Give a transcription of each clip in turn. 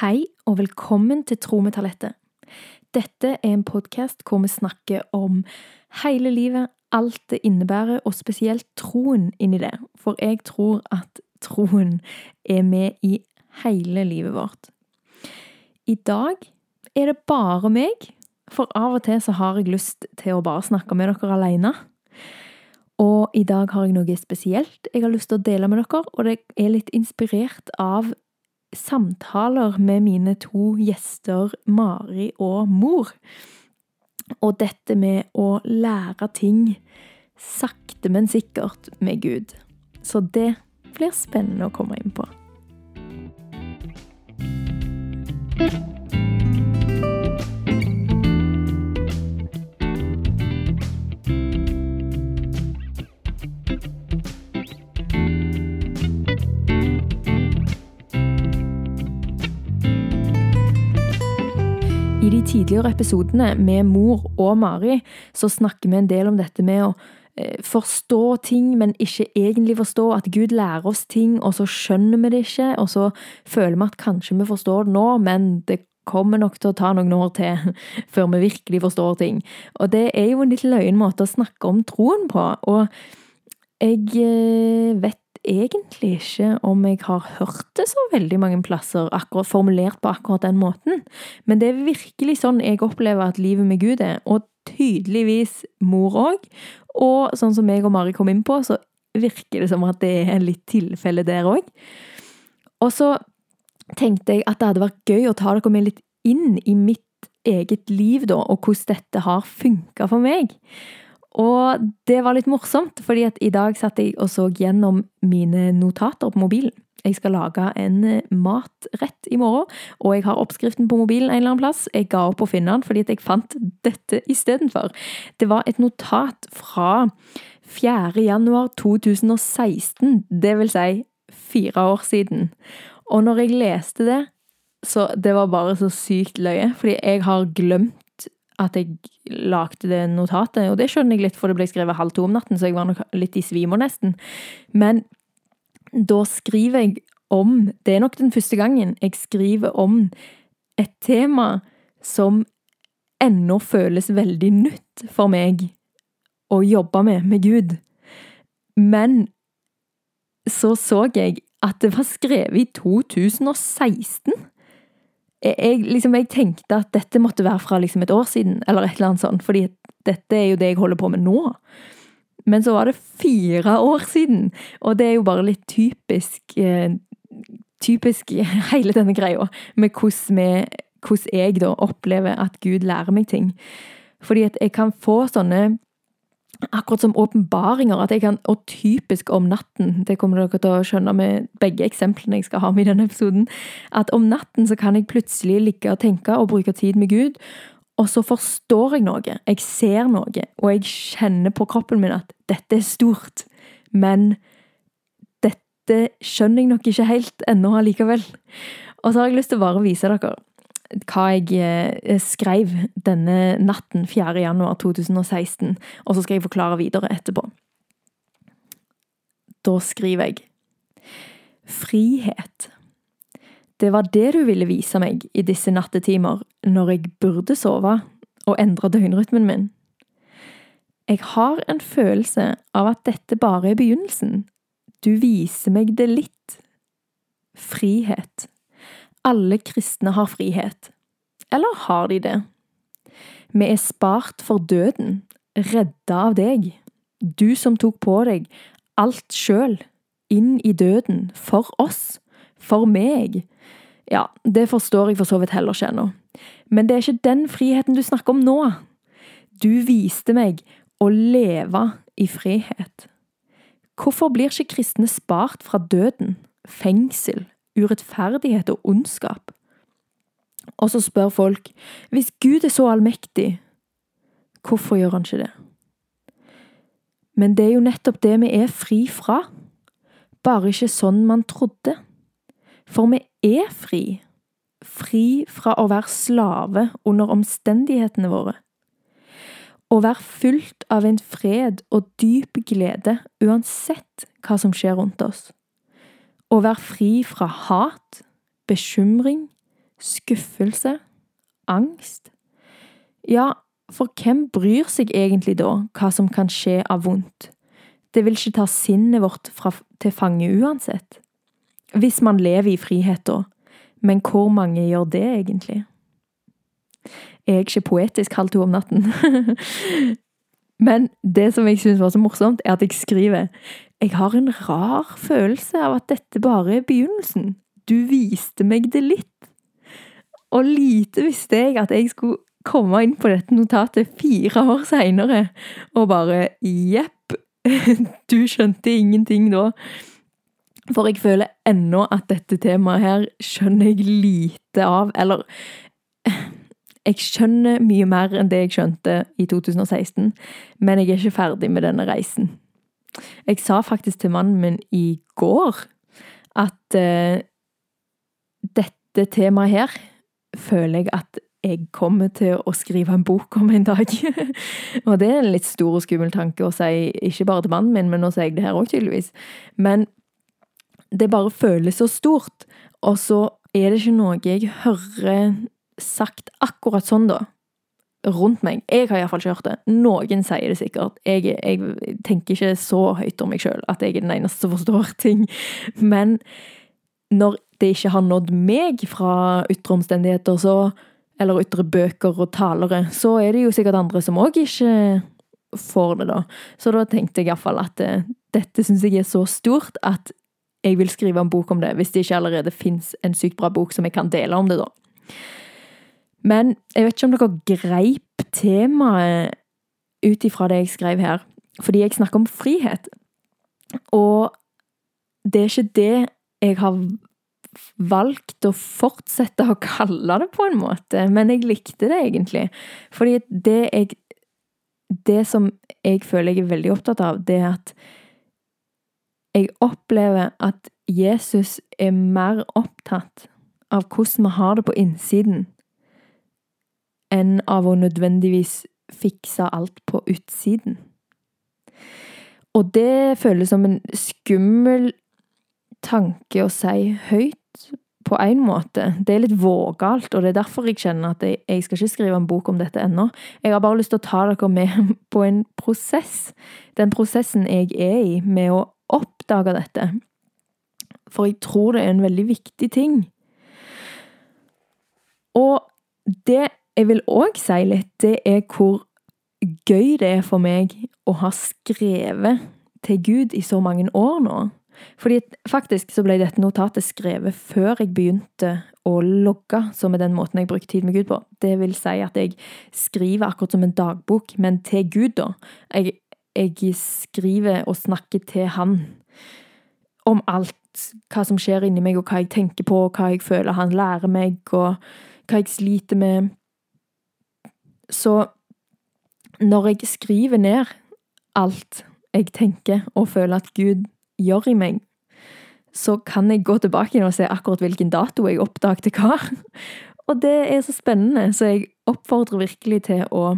Hei og velkommen til Tro med talentet. Dette er en podkast hvor vi snakker om hele livet, alt det innebærer, og spesielt troen inni det. For jeg tror at troen er med i hele livet vårt. I dag er det bare meg, for av og til så har jeg lyst til å bare snakke med dere alene. Og i dag har jeg noe spesielt jeg har lyst til å dele med dere, og det er litt inspirert av samtaler med mine to gjester, Mari og mor. Og dette med å lære ting sakte, men sikkert med Gud. Så det blir spennende å komme inn på. I de tidligere episodene med mor og Mari så snakker vi en del om dette med å eh, forstå ting, men ikke egentlig forstå. At Gud lærer oss ting, og så skjønner vi det ikke. Og så føler vi at kanskje vi forstår det nå, men det kommer nok til å ta noen år til før vi virkelig forstår ting. Og det er jo en litt løyen måte å snakke om troen på. Og jeg eh, vet egentlig ikke om jeg har hørt det så veldig mange plasser akkurat formulert på akkurat den måten, men det er virkelig sånn jeg opplever at livet med Gud er, og tydeligvis mor òg. Og sånn som jeg og Mari kom inn på, så virker det som at det er litt tilfelle der òg. Og så tenkte jeg at det hadde vært gøy å ta dere med litt inn i mitt eget liv, da, og hvordan dette har funka for meg. Og det var litt morsomt, fordi at i dag satt jeg og så gjennom mine notater på mobilen. Jeg skal lage en eh, matrett i morgen, og jeg har oppskriften på mobilen en eller annen plass. Jeg ga opp å finne den fordi at jeg fant dette istedenfor. Det var et notat fra 4. januar 2016, det vil si fire år siden. Og når jeg leste det, så det var bare så sykt løye, fordi jeg har glemt at jeg lagde det notatet. Og det skjønner jeg litt, for det ble skrevet halv to om natten, så jeg var nok litt i svime nesten. Men da skriver jeg om Det er nok den første gangen jeg skriver om et tema som ennå føles veldig nytt for meg å jobbe med, med Gud. Men så så jeg at det var skrevet i 2016 jeg, liksom, jeg tenkte at dette måtte være fra liksom et år siden, eller et eller annet sånt, fordi dette er jo det jeg holder på med nå. Men så var det fire år siden, og det er jo bare litt typisk eh, Typisk hele denne greia med hvordan, jeg da opplever at Gud lærer meg ting. Fordi at jeg kan få sånne akkurat som åpenbaringer, at jeg kan, og typisk om natten, det kommer dere til å skjønne med begge eksemplene jeg skal ha med i denne episoden, at om natten så kan jeg plutselig ligge og tenke og bruke tid med Gud, og så forstår jeg noe, jeg ser noe, og jeg kjenner på kroppen min at dette er stort, men dette skjønner jeg nok ikke helt ennå allikevel. Og så har jeg lyst til å bare vise dere hva jeg eh, skrev denne natten 4. januar 2016, og så skal jeg forklare videre etterpå. Da skriver jeg Frihet. Det var det du ville vise meg i disse nattetimer, når jeg burde sove og endre døgnrytmen min. Jeg har en følelse av at dette bare er begynnelsen. Du viser meg det litt. Frihet. Alle kristne har frihet. Eller har de det? Vi er spart for døden, redda av deg, du som tok på deg alt sjøl, inn i døden, for oss, for meg. Ja, det forstår jeg for så vidt heller ikke ennå. Men det er ikke den friheten du snakker om nå. Du viste meg å leve i frihet. Hvorfor blir ikke kristne spart fra døden, fengsel, urettferdighet og ondskap. Og så spør folk, hvis Gud er så allmektig, hvorfor gjør han ikke det? Men det er jo nettopp det vi er fri fra, bare ikke sånn man trodde. For vi er fri, fri fra å være slave under omstendighetene våre. Å være fylt av en fred og dyp glede uansett hva som skjer rundt oss. Å være fri fra hat, bekymring, skuffelse, angst. Ja, for hvem bryr seg egentlig da hva som kan skje av vondt? Det vil ikke ta sinnet vårt fra, til fange uansett. Hvis man lever i frihet, da. Men hvor mange gjør det egentlig? Jeg er ikke poetisk halv to om natten. Men det som jeg syns var så morsomt, er at jeg skriver Jeg har en rar følelse av at dette bare er begynnelsen. Du viste meg det litt. Og lite visste jeg at jeg skulle komme inn på dette notatet fire år seinere, og bare jepp, du skjønte ingenting da. For jeg føler ennå at dette temaet her skjønner jeg lite av, eller jeg skjønner mye mer enn det jeg skjønte i 2016, men jeg er ikke ferdig med denne reisen. Jeg sa faktisk til mannen min i går at uh, dette temaet her føler jeg at jeg kommer til å skrive en bok om en dag. og det er en litt stor og skummel tanke å si, ikke bare til mannen min, men nå sier jeg det her òg, tydeligvis. Men det bare føles så stort, og så er det ikke noe jeg hører sagt akkurat sånn, da. Rundt meg. Jeg har iallfall ikke hørt det. Noen sier det sikkert. Jeg, jeg tenker ikke så høyt om meg sjøl at jeg er den eneste som forstår ting. Men når det ikke har nådd meg fra ytre omstendigheter, så, eller ytre bøker og talere, så er det jo sikkert andre som òg ikke får det, da. Så da tenkte jeg iallfall at eh, dette syns jeg er så stort at jeg vil skrive en bok om det, hvis det ikke allerede fins en sykt bra bok som jeg kan dele om det, da. Men jeg vet ikke om dere greip temaet ut ifra det jeg skrev her, fordi jeg snakker om frihet. Og det er ikke det jeg har valgt å fortsette å kalle det, på en måte, men jeg likte det egentlig. Fordi det jeg Det som jeg føler jeg er veldig opptatt av, det er at jeg opplever at Jesus er mer opptatt av hvordan vi har det på innsiden, enn av å nødvendigvis fikse alt på utsiden. Og det føles som en skummel tanke å si høyt, på en måte. Det er litt vågalt, og det er derfor jeg kjenner at jeg, jeg skal ikke skrive en bok om dette ennå. Jeg har bare lyst til å ta dere med på en prosess. Den prosessen jeg er i med å oppdage dette. For jeg tror det er en veldig viktig ting. Og det jeg vil òg si litt, det er hvor gøy det er for meg å ha skrevet til Gud i så mange år nå. Fordi faktisk så ble dette notatet skrevet før jeg begynte å logge, som er den måten jeg bruker tid med Gud på. Det vil si at jeg skriver akkurat som en dagbok, men til Gud, da. Jeg, jeg skriver og snakker til Han om alt. Hva som skjer inni meg, og hva jeg tenker på, og hva jeg føler han lærer meg, og hva jeg sliter med. Så når jeg skriver ned alt jeg tenker og føler at Gud gjør i meg, så kan jeg gå tilbake og se akkurat hvilken dato jeg oppdaget hva. Og det er så spennende, så jeg oppfordrer virkelig til å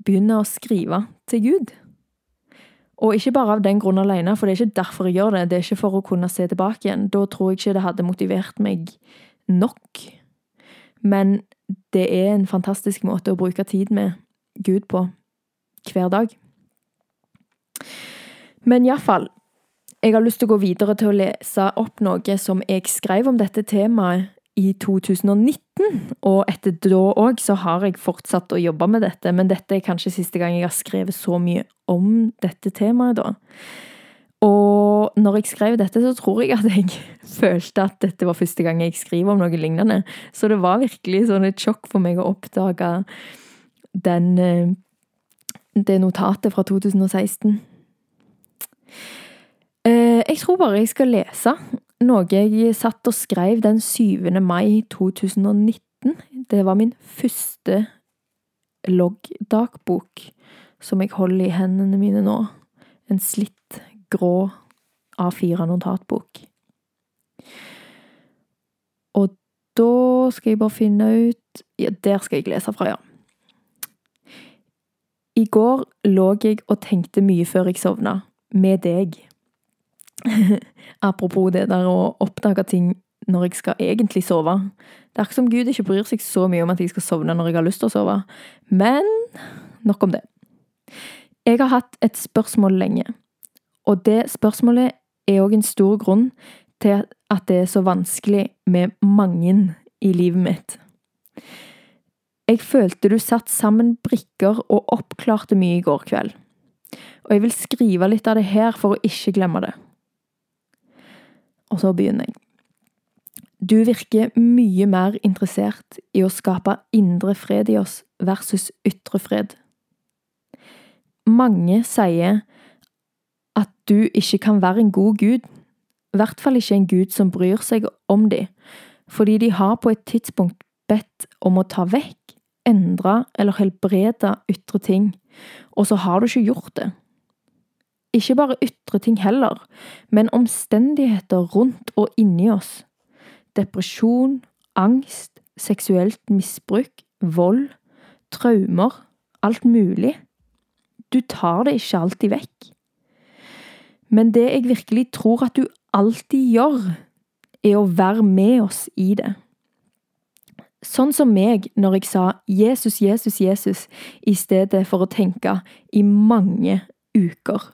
begynne å skrive til Gud. Og ikke bare av den grunn alene, for det er ikke derfor jeg gjør det. Det er ikke for å kunne se tilbake igjen. Da tror jeg ikke det hadde motivert meg nok. Men det er en fantastisk måte å bruke tid med Gud på hver dag. Men iallfall, jeg har lyst til å gå videre til å lese opp noe som jeg skrev om dette temaet i 2019, og etter da òg så har jeg fortsatt å jobbe med dette, men dette er kanskje siste gang jeg har skrevet så mye om dette temaet, da. Og når jeg skrev dette, så tror jeg at jeg følte at dette var første gang jeg skriver om noe lignende. Så det var virkelig sånn et sjokk for meg å oppdage den, eh, det notatet fra 2016. Eh, jeg tror bare jeg skal lese noe jeg satt og skrev den 7. mai 2019. Det var min første loggdagbok som jeg holder i hendene mine nå. En slitt grå A4-notatbok. Og da skal jeg bare finne ut Ja, der skal jeg lese fra, ja. I går lå jeg og tenkte mye før jeg sovna. Med deg. Apropos det der å oppdage ting når jeg skal egentlig sove. Det er ikke som Gud ikke bryr seg så mye om at jeg skal sovne når jeg har lyst til å sove. Men nok om det. Jeg har hatt et spørsmål lenge, og det spørsmålet er òg en stor grunn til at det er så vanskelig med mange i livet mitt. Jeg følte du satt sammen brikker og oppklarte mye i går kveld. Og jeg vil skrive litt av det her for å ikke glemme det. Og så begynner jeg. Du virker mye mer interessert i å skape indre fred i oss versus ytre fred. Mange sier du ikke kan være en god gud, i hvert fall ikke en gud som bryr seg om dem, fordi de har på et tidspunkt bedt om å ta vekk, endre eller helbrede ytre ting, og så har du ikke gjort det. Ikke bare ytre ting heller, men omstendigheter rundt og inni oss. Depresjon, angst, seksuelt misbruk, vold, traumer, alt mulig. Du tar det ikke alltid vekk. Men det jeg virkelig tror at du alltid gjør, er å være med oss i det. Sånn som meg når jeg sa Jesus, Jesus, Jesus i stedet for å tenke i mange uker.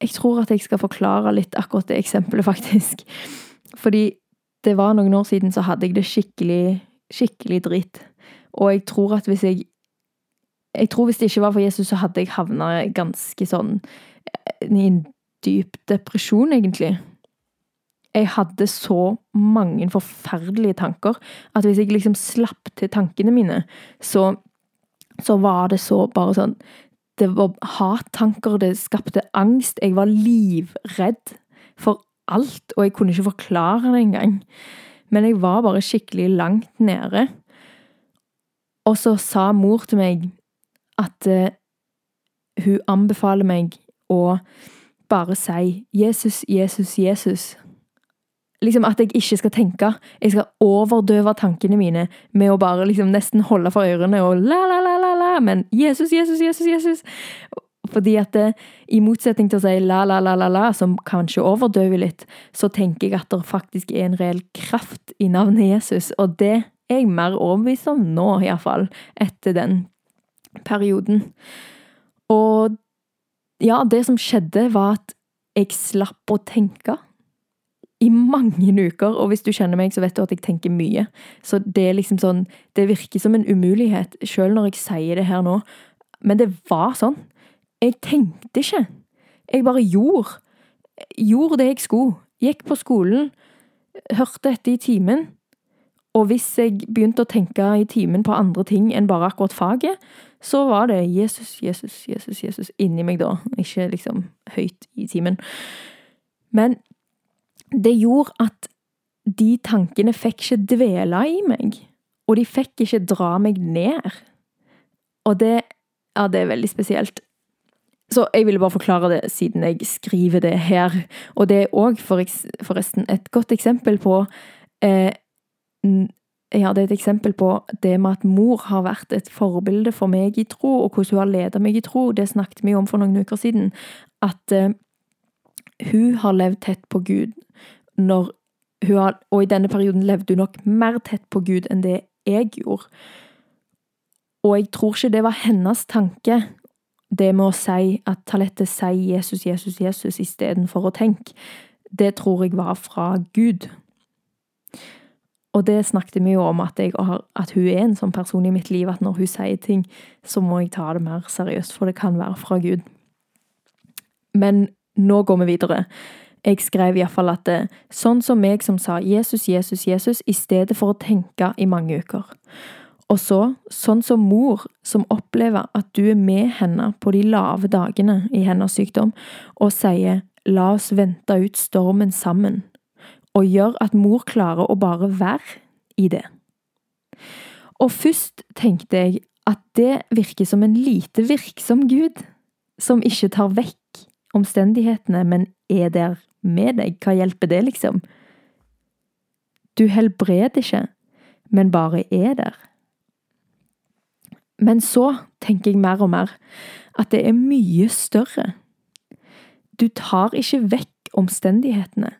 Jeg tror at jeg skal forklare litt akkurat det eksempelet, faktisk. Fordi det var noen år siden så hadde jeg det skikkelig, skikkelig dritt. Og jeg tror at hvis jeg Jeg tror hvis det ikke var for Jesus, så hadde jeg havna ganske sånn eh, i en dyp depresjon, egentlig. Jeg hadde så mange forferdelige tanker at hvis jeg liksom slapp til tankene mine, så, så var det så bare sånn det var hattanker, det skapte angst. Jeg var livredd for alt, og jeg kunne ikke forklare det engang. Men jeg var bare skikkelig langt nede. Og så sa mor til meg at uh, hun anbefaler meg å bare si 'Jesus, Jesus, Jesus' liksom at jeg ikke skal tenke. Jeg skal overdøve tankene mine med å bare liksom nesten holde for ørene og la, la, la, la, la, men Jesus, Jesus, Jesus, Jesus. Fordi at det, i motsetning til å si la, la, la, la, la, som kanskje overdøver litt, så tenker jeg at det faktisk er en reell kraft i navnet Jesus, og det er jeg mer overbevist om nå, iallfall, etter den perioden. Og ja, det som skjedde, var at jeg slapp å tenke i mange uker, og hvis du kjenner meg, så vet du at jeg tenker mye. Så det er liksom sånn Det virker som en umulighet, sjøl når jeg sier det her nå, men det var sånn. Jeg tenkte ikke. Jeg bare gjorde. Gjorde det jeg skulle. Gikk på skolen, hørte etter i timen. Og hvis jeg begynte å tenke i timen på andre ting enn bare akkurat faget, så var det Jesus, Jesus, Jesus, Jesus inni meg da, ikke liksom høyt i timen. Men det gjorde at de tankene fikk ikke dvele i meg, og de fikk ikke dra meg ned. Og det Ja, det er veldig spesielt. Så jeg ville bare forklare det siden jeg skriver det her. Og det er òg forresten et godt eksempel på eh, Ja, det er et eksempel på det med at mor har vært et forbilde for meg i tro, og hvordan hun har ledet meg i tro. Det snakket vi om for noen uker siden. At uh, hun har levd tett på Gud når hun har, og i denne perioden levde hun nok mer tett på Gud enn det jeg gjorde. Og jeg tror ikke det var hennes tanke, det med å si at Talette sier Jesus, Jesus, Jesus istedenfor å tenke. Det tror jeg var fra Gud. Og det snakket vi jo om, at, jeg, at, hun er en sånn person i mitt liv at når hun sier ting, så må jeg ta det mer seriøst, for det kan være fra Gud. Men nå går vi videre. Jeg skrev iallfall at det, sånn som meg som sa Jesus, Jesus, Jesus i stedet for å tenke i mange uker. Og så, sånn som mor som opplever at du er med henne på de lave dagene i hennes sykdom, og sier la oss vente ut stormen sammen, og gjør at mor klarer å bare være i det. Og først tenkte jeg at det virker som en lite virksom Gud, som ikke tar vekk omstendighetene, men er der med deg. Hva hjelper det, liksom? Du helbreder ikke, men bare er der. Men så tenker jeg mer og mer at det er mye større. Du tar ikke vekk omstendighetene.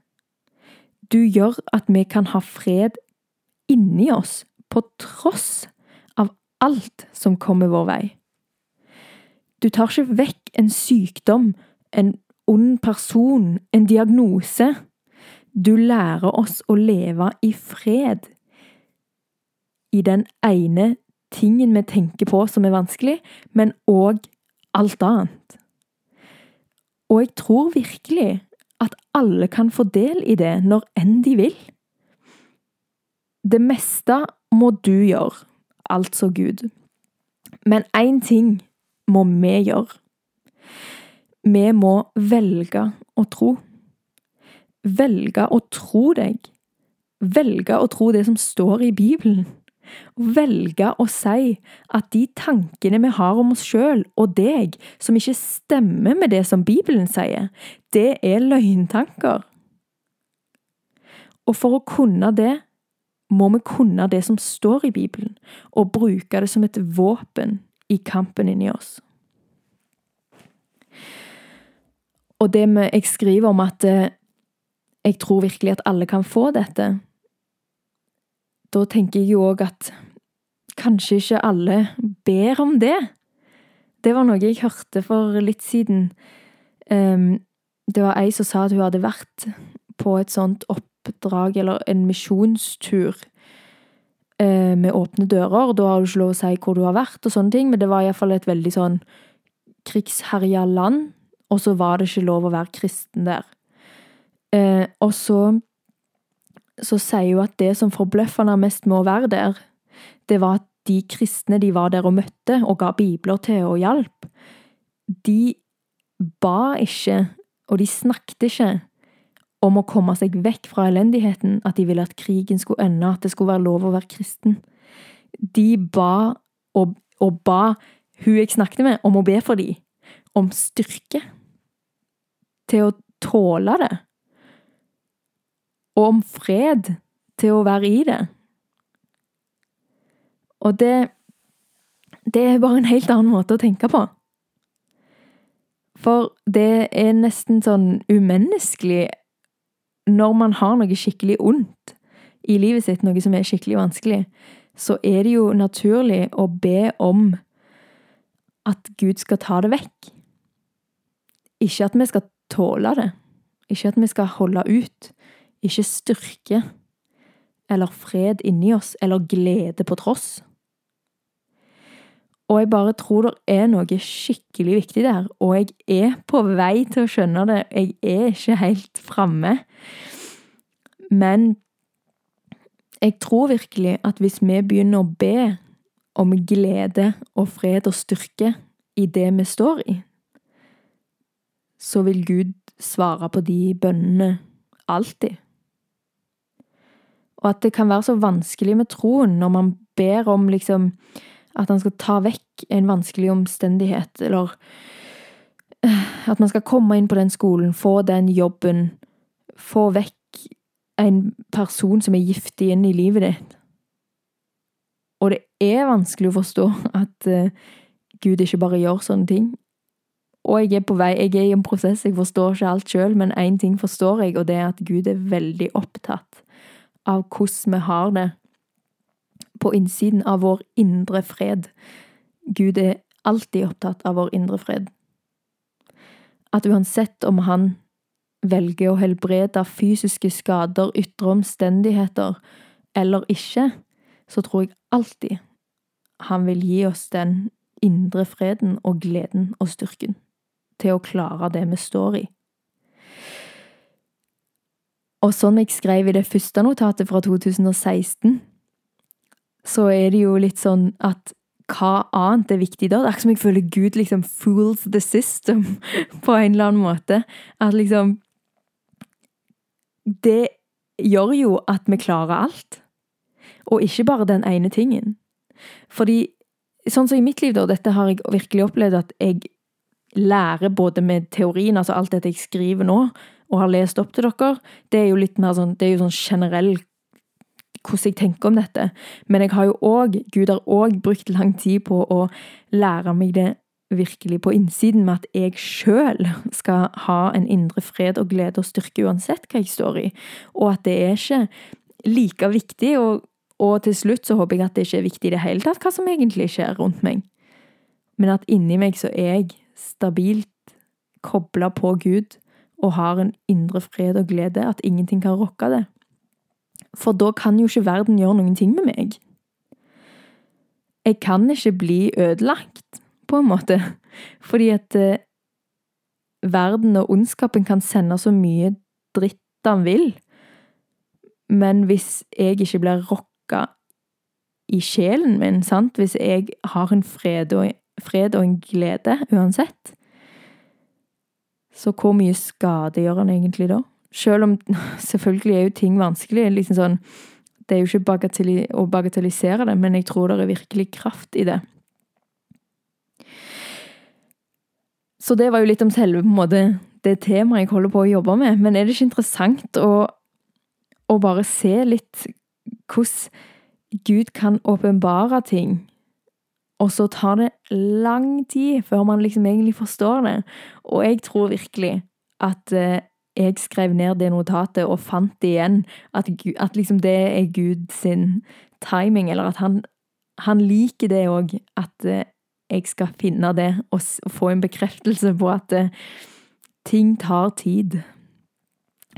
Du gjør at vi kan ha fred inni oss, på tross av alt som kommer vår vei. Du tar ikke vekk en sykdom, en ond person, en diagnose. Du lærer oss å leve i fred. I den ene tingen vi tenker på som er vanskelig, men òg alt annet. Og jeg tror virkelig at alle kan få del i det når enn de vil. Det meste må du gjøre, altså Gud. Men én ting må vi gjøre. Vi må velge å tro. Velge å tro deg. Velge å tro det som står i Bibelen. Velge å si at de tankene vi har om oss sjøl og deg, som ikke stemmer med det som Bibelen sier, det er løgntanker. Og for å kunne det, må vi kunne det som står i Bibelen, og bruke det som et våpen i kampen inni oss. Og det jeg skriver om at eh, jeg tror virkelig at alle kan få dette, da tenker jeg jo òg at kanskje ikke alle ber om det. Det var noe jeg hørte for litt siden. Ehm, det var ei som sa at hun hadde vært på et sånt oppdrag, eller en misjonstur, eh, med åpne dører. Da har du ikke lov å si hvor du har vært, og sånne ting, men det var iallfall et veldig sånn krigsherja land, og så var det ikke lov å være kristen der. Eh, og så så sier hun at det som forbløffa henne mest med å være der, det var at de kristne de var der og møtte og ga bibler til og hjalp, de ba ikke, og de snakket ikke, om å komme seg vekk fra elendigheten, at de ville at krigen skulle ende, at det skulle være lov å være kristen. De ba, og, og ba hun jeg snakket med, om å be for dem, om styrke til å tåle det og om fred til å være i det. Og det Det er bare en helt annen måte å tenke på. For det er nesten sånn umenneskelig når man har noe skikkelig ondt i livet sitt, noe som er skikkelig vanskelig, så er det jo naturlig å be om at Gud skal ta det vekk. Ikke at vi skal tåle det, ikke at vi skal holde ut, ikke styrke eller fred inni oss, eller glede på tross. Og jeg bare tror det er noe skikkelig viktig der, og jeg er på vei til å skjønne det. Jeg er ikke helt framme. Men jeg tror virkelig at hvis vi begynner å be om glede og fred og styrke i det vi står i, så vil Gud svare på de bønnene alltid og at det kan være så vanskelig med troen når man ber om liksom at han skal ta vekk en vanskelig omstendighet, eller eh, at man skal komme inn på den skolen, få den jobben, få vekk en person som er giftig inn i livet ditt. Og det er vanskelig å forstå at uh, Gud ikke bare gjør sånne ting. Og jeg er på vei, jeg er i en prosess, jeg forstår ikke alt sjøl, men én ting forstår jeg, og det er at Gud er veldig opptatt av hvordan vi har det på innsiden av vår indre fred. Gud er alltid opptatt av vår indre fred. At uansett om han velger å helbrede fysiske skader, ytre omstendigheter eller ikke, så tror jeg alltid han vil gi oss den indre freden og gleden og styrken til å klare det vi står i. Og sånn jeg skrev i det første notatet fra 2016, så er det jo litt sånn at hva annet er viktig da? Det er ikke som jeg føler Gud liksom fools the system på en eller annen måte. At liksom Det gjør jo at vi klarer alt. Og ikke bare den ene tingen. Fordi sånn som i mitt liv, da, dette har jeg virkelig opplevd at jeg lærer både med teorien, altså alt dette jeg skriver nå, og har lest opp til dere, det er jo litt mer sånn Det er jo sånn generell hvordan jeg tenker om dette. Men jeg har jo òg Gud har òg brukt lang tid på å lære meg det virkelig på innsiden med at jeg sjøl skal ha en indre fred og glede og styrke uansett hva jeg står i, og at det er ikke like viktig, og, og til slutt så håper jeg at det ikke er viktig i det hele tatt hva som egentlig skjer rundt meg, men at inni meg så er jeg stabilt kobla på Gud og har en indre fred og glede, at ingenting kan rokke det. For da kan jo ikke verden gjøre noen ting med meg. Jeg kan ikke bli ødelagt, på en måte, fordi at eh, verden og ondskapen kan sende så mye dritt han vil, men hvis jeg ikke blir rokka i sjelen min, sant, hvis jeg har en fred og, fred og en glede uansett, så hvor mye skade gjør han egentlig da? Selv om selvfølgelig er jo ting vanskelig. liksom sånn, Det er jo ikke bagatelli å bagatellisere det, men jeg tror det er virkelig kraft i det. Så det var jo litt om selve på en måte, det temaet jeg holder på å jobbe med. Men er det ikke interessant å, å bare se litt hvordan Gud kan åpenbare ting og så tar det lang tid før man liksom egentlig forstår det. Og jeg tror virkelig at eh, jeg skrev ned det notatet og fant det igjen. At, at liksom det er Gud sin timing, eller at han, han liker det òg. At eh, jeg skal finne det og, få en bekreftelse på at eh, ting tar tid.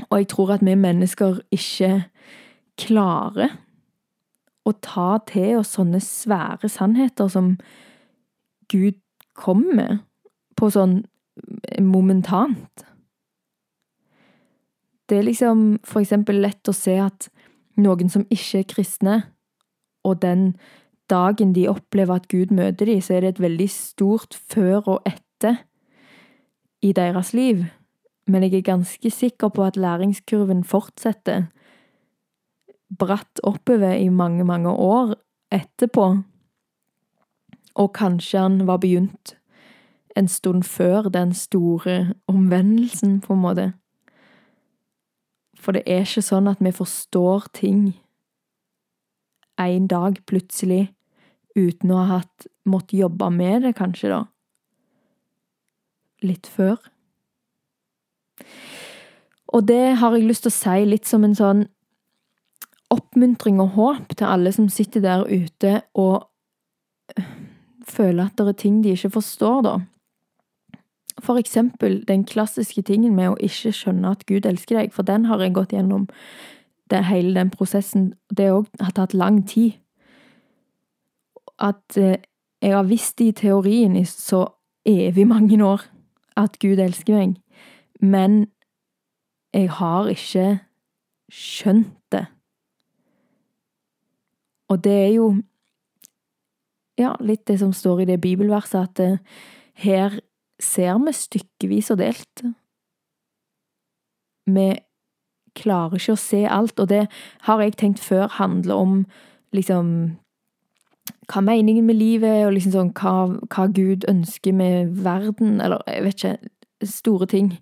Og jeg tror at vi mennesker ikke klarer å ta til oss sånne svære sannheter som Gud kommer med, på sånn momentant. Det er liksom for eksempel lett å se at noen som ikke er kristne, og den dagen de opplever at Gud møter dem, så er det et veldig stort før og etter i deres liv. Men jeg er ganske sikker på at læringskurven fortsetter bratt oppover i mange, mange år etterpå. Og kanskje han var begynt en stund før den store omvendelsen, på en måte. For det er ikke sånn at vi forstår ting en dag plutselig uten å ha hatt måttet jobbe med det, kanskje, da. Litt før. Og det har jeg lyst til å si litt som en sånn oppmuntring og håp til alle som sitter der ute og øh, føler at det er ting de ikke forstår, da. For eksempel den klassiske tingen med å ikke skjønne at Gud elsker deg, for den har jeg gått gjennom det, hele den prosessen. Det òg har tatt lang tid. At eh, jeg har visst i teorien i så evig mange år at Gud elsker meg, men jeg har ikke skjønt. Og det er jo ja, litt det som står i det bibelverset, at uh, her ser vi stykkevis og delt. Vi klarer ikke å se alt, og det har jeg tenkt før handler om liksom hva er meningen med livet, og liksom sånn hva, hva Gud ønsker med verden, eller jeg vet ikke, store ting.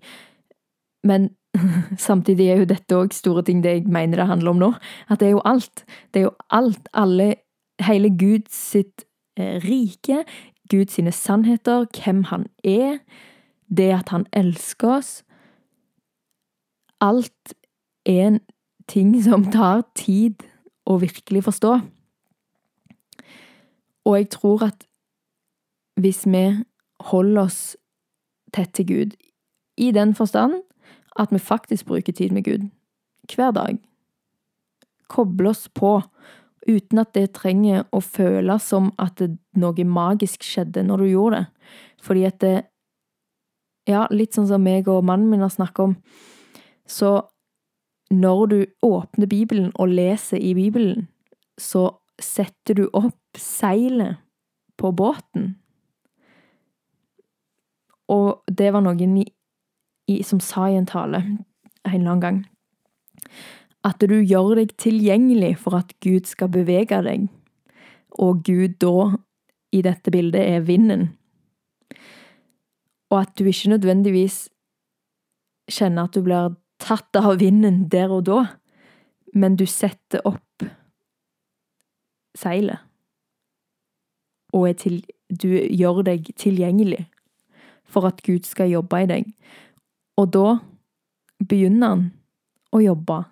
Men Samtidig er jo dette òg store ting det jeg mener det handler om nå. At det er jo alt. Det er jo alt, alle Hele Guds sitt eh, rike, Guds sine sannheter, hvem han er, det at han elsker oss Alt er en ting som tar tid å virkelig forstå. Og jeg tror at hvis vi holder oss tett til Gud, i den forstand at vi faktisk bruker tid med Gud. Hver dag. Koble oss på, uten at det trenger å føles som at noe magisk skjedde når du gjorde det. Fordi at det Ja, litt sånn som meg og mannen min har snakket om, så når du åpner Bibelen og leser i Bibelen, så setter du opp seilet på båten. Og det var noen i, som sa i en tale en eller annen gang at du gjør deg tilgjengelig for at Gud skal bevege deg, og Gud da, i dette bildet, er vinden. Og at du ikke nødvendigvis kjenner at du blir tatt av vinden der og da, men du setter opp seilet og til, du gjør deg tilgjengelig for at Gud skal jobbe i deg. Og da begynner han å jobbe,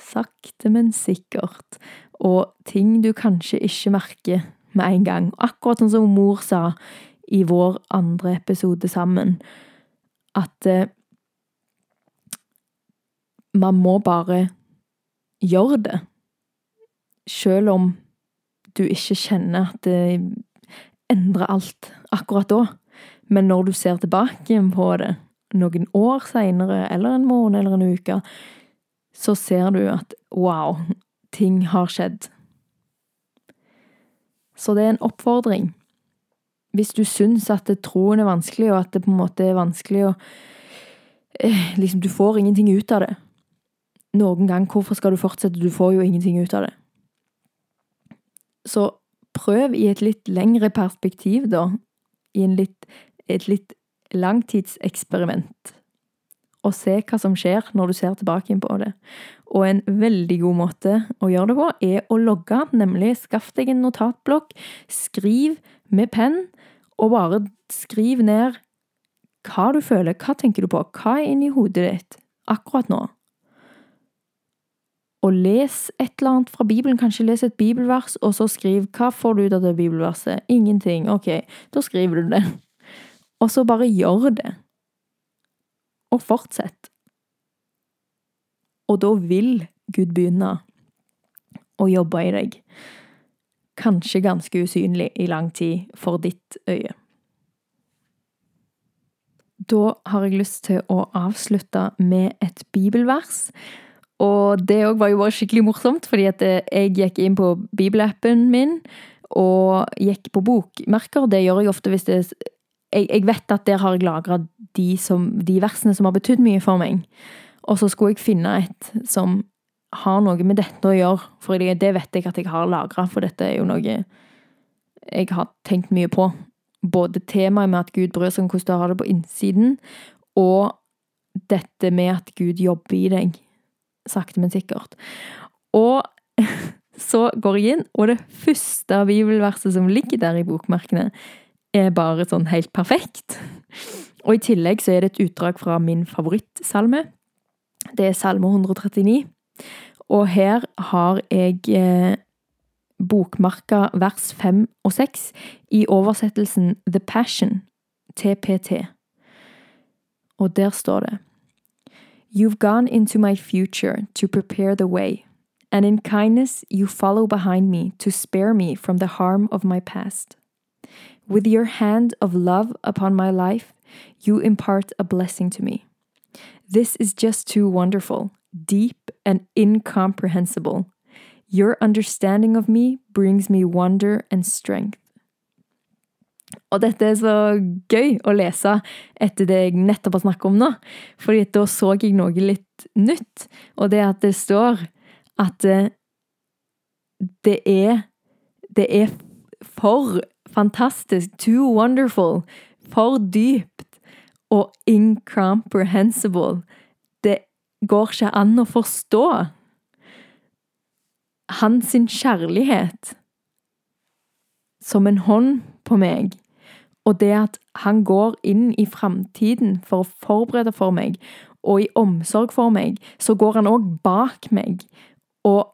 sakte, men sikkert, og ting du kanskje ikke merker med en gang. Akkurat sånn som mor sa i vår andre episode sammen, at eh, man må bare gjøre det, selv om du ikke kjenner at det endrer alt akkurat da. Men når du ser tilbake på det noen år seinere, eller en måned eller en uke, så ser du at wow, ting har skjedd. Så det er en oppfordring. Hvis du syns at troen er vanskelig, og at det på en måte er vanskelig å eh, Liksom, du får ingenting ut av det. Noen gang, hvorfor skal du fortsette? Du får jo ingenting ut av det. Så prøv i et litt lengre perspektiv, da. I litt, et litt langtidseksperiment. Og se hva som skjer når du ser tilbake på det. Og en veldig god måte å gjøre det på, er å logge. Nemlig skaff deg en notatblokk, skriv med penn, og bare skriv ned hva du føler, hva tenker du på, hva er inni hodet ditt akkurat nå? Og les et eller annet fra Bibelen, kanskje les et bibelvers, og så skriv hva får du ut av det bibelverset? Ingenting. Ok, da skriver du det. Og så bare gjør det. Og fortsett. Og da vil Gud begynne å jobbe i deg. Kanskje ganske usynlig i lang tid for ditt øye. Da har jeg lyst til å avslutte med et bibelvers. Og det òg var jo bare skikkelig morsomt, fordi at eh, jeg gikk inn på bibelappen min og gikk på bokmerker. Det gjør jeg ofte hvis det Jeg, jeg vet at der har jeg lagra de, de, versene som har betydd mye for meg. Og så skulle jeg finne et som har noe med dette å gjøre, for det vet jeg at jeg har lagra, for dette er jo noe jeg har tenkt mye på. Både temaet med at Gud bryr seg om hvordan du har det på innsiden, og dette med at Gud jobber i deg sakte, men sikkert. Og så går jeg inn, og det første bibelverset som ligger der i bokmerkene, er bare sånn helt perfekt. Og i tillegg så er det et utdrag fra min favorittsalme. Det er salme 139. Og her har jeg bokmarka vers 5 og 6 i oversettelsen The Passion, TPT. Og der står det You've gone into my future to prepare the way, and in kindness you follow behind me to spare me from the harm of my past. With your hand of love upon my life, you impart a blessing to me. This is just too wonderful, deep, and incomprehensible. Your understanding of me brings me wonder and strength. Og dette er så gøy å lese etter det jeg nettopp har snakket om nå, fordi da så jeg noe litt nytt, og det at det står at eh, det er Det er for fantastisk, too wonderful, for dypt og incomprehensible. Det går ikke an å forstå. Hans kjærlighet som en hånd på meg. Og det at han går inn i framtiden for å forberede for meg, og i omsorg for meg, så går han òg bak meg og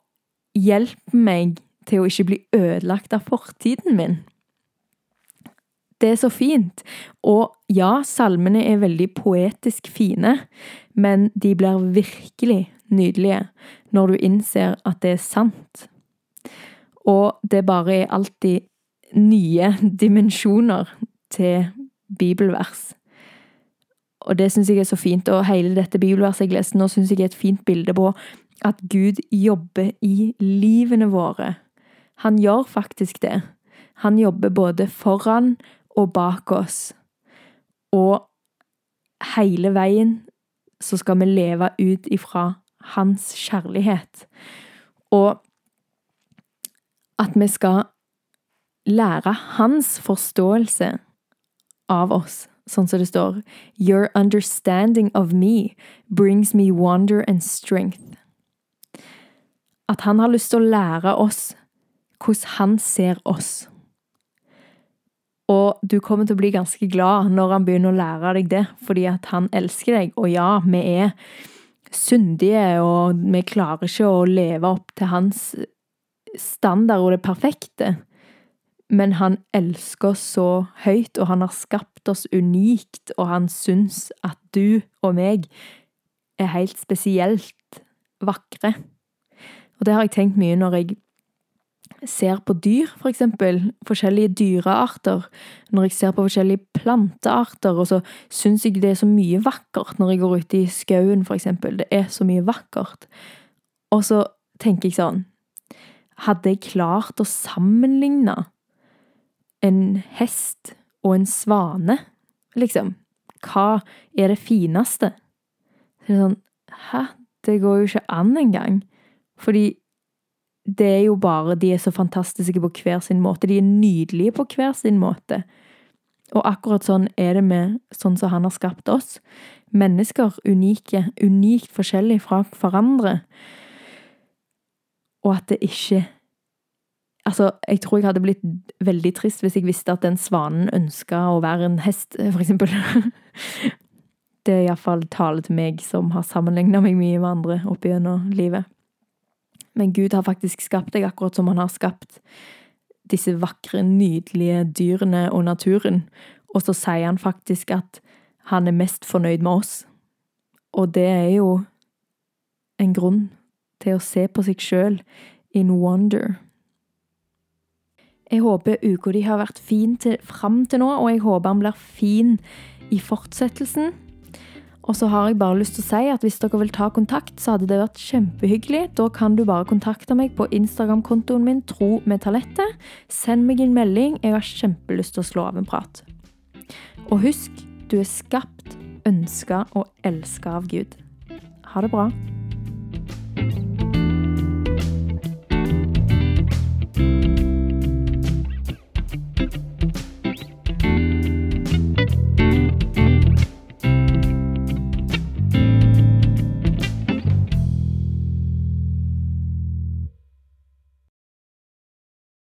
hjelper meg til å ikke bli ødelagt av fortiden min. Det er så fint. Og ja, salmene er veldig poetisk fine, men de blir virkelig nydelige når du innser at det er sant. Og det bare er alltid nye dimensjoner til bibelvers. Og det syns jeg er så fint, og hele dette bibelverset jeg leste nå, syns jeg er et fint bilde på at Gud jobber i livene våre. Han gjør faktisk det. Han jobber både foran og bak oss. Og hele veien så skal vi leve ut ifra hans kjærlighet. Og at vi skal lære hans forståelse av oss, sånn som det står Your understanding of me brings me wonder and strength. At han har lyst til å lære oss hvordan han ser oss. Og du kommer til å bli ganske glad når han begynner å lære deg det, fordi at han elsker deg. Og ja, vi er syndige, og vi klarer ikke å leve opp til hans standard og det perfekte. Men han elsker oss så høyt, og han har skapt oss unikt, og han syns at du og meg er helt spesielt vakre. Og det har jeg tenkt mye når jeg ser på dyr, for eksempel, forskjellige dyrearter, når jeg ser på forskjellige plantearter, og så syns jeg det er så mye vakkert når jeg går ute i skauen, for eksempel. Det er så mye vakkert. Og så tenker jeg sånn Hadde jeg klart å sammenligne en hest og en svane, liksom? Hva er det fineste? Så det er sånn Hæ? Det går jo ikke an engang. Fordi det er jo bare De er så fantastiske på hver sin måte. De er nydelige på hver sin måte. Og akkurat sånn er det med sånn som han har skapt oss. Mennesker unike, unikt forskjellige fra hverandre. Og at det ikke Altså, jeg tror jeg hadde blitt veldig trist hvis jeg visste at den svanen ønska å være en hest, for eksempel. Det er iallfall tale til meg som har sammenligna meg mye med andre opp gjennom livet. Men Gud har faktisk skapt deg akkurat som han har skapt disse vakre, nydelige dyrene og naturen. Og så sier han faktisk at han er mest fornøyd med oss. Og det er jo en grunn til å se på seg sjøl in wonder. Jeg håper uka di har vært fin til, fram til nå, og jeg håper han blir fin i fortsettelsen. Og så har jeg bare lyst til å si at hvis dere vil ta kontakt, så hadde det vært kjempehyggelig. Da kan du bare kontakte meg på Instagram-kontoen min Tro med talentet. Send meg en melding. Jeg har kjempelyst til å slå av en prat. Og husk, du er skapt, ønska og elska av Gud. Ha det bra.